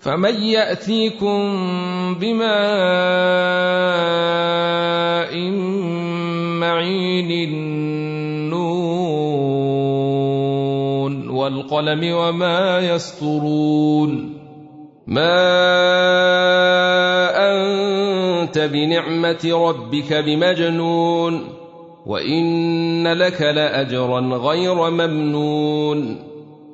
فمن يأتيكم بماء معين النون والقلم وما يسطرون ما أنت بنعمة ربك بمجنون وإن لك لأجرا غير ممنون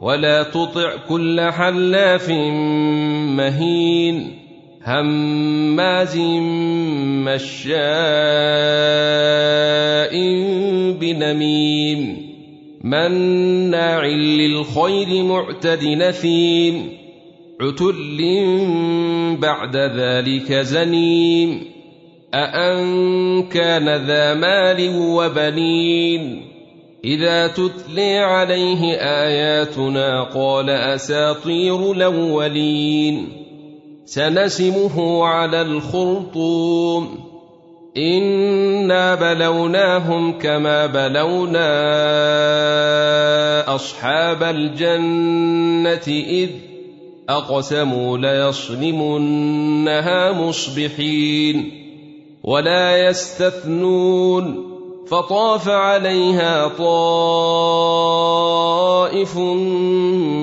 ولا تطع كل حلاف مهين هماز مشاء بنميم مناع للخير معتد نثيم عتل بعد ذلك زنيم أأن كان ذا مال وبنين إذا تتلي عليه آياتنا قال أساطير الأولين. سنسمه على الخرطوم. إنا بلوناهم كما بلونا أصحاب الجنة إذ أقسموا ليصرمنها مصبحين ولا يستثنون. فطاف عليها طائف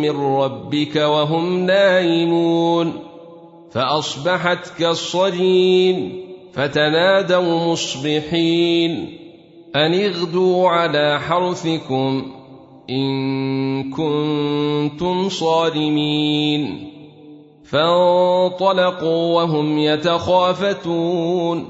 من ربك وهم نائمون فأصبحت كالصريم فتنادوا مصبحين أن اغدوا على حرثكم إن كنتم صارمين فانطلقوا وهم يتخافتون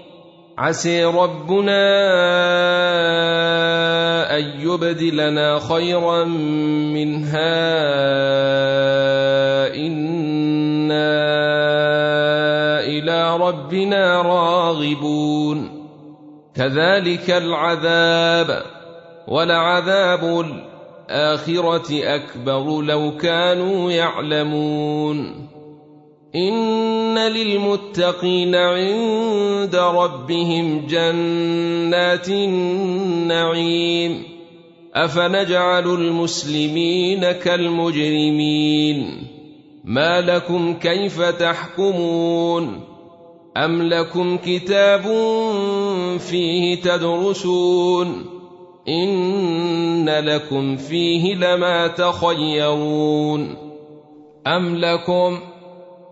عسي ربنا أن يبدلنا خيرا منها إنا إلى ربنا راغبون. كذلك العذاب ولعذاب الآخرة أكبر لو كانوا يعلمون. ان للمتقين عند ربهم جنات النعيم افنجعل المسلمين كالمجرمين ما لكم كيف تحكمون ام لكم كتاب فيه تدرسون ان لكم فيه لما تخيرون ام لكم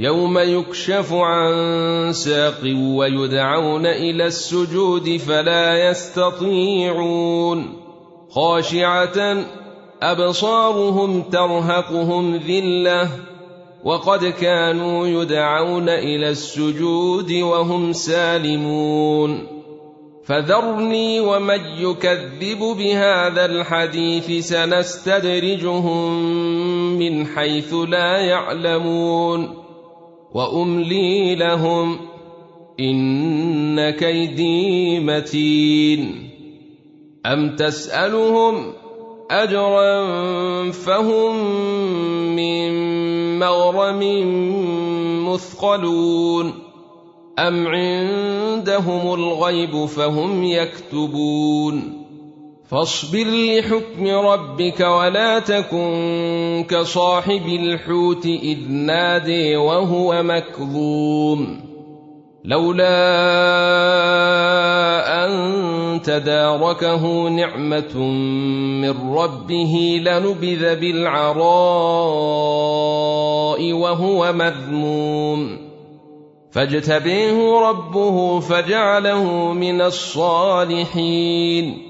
يوم يكشف عن ساق ويدعون إلى السجود فلا يستطيعون. خاشعة أبصارهم ترهقهم ذلة وقد كانوا يدعون إلى السجود وهم سالمون. فذرني ومن يكذب بهذا الحديث سنستدرجهم من حيث لا يعلمون. وأملي لهم إن كيدي متين. أم تسألهم أجرا فهم من مغرم مثقلون. أم عندهم الغيب فهم يكتبون. فاصبر لحكم ربك ولا تكن كصاحب الحوت إذ نادي وهو مكظوم. لولا أن تداركه نعمة من ربه لنبذ بالعراء وهو مذموم. فاجتبيه ربه فجعله من الصالحين.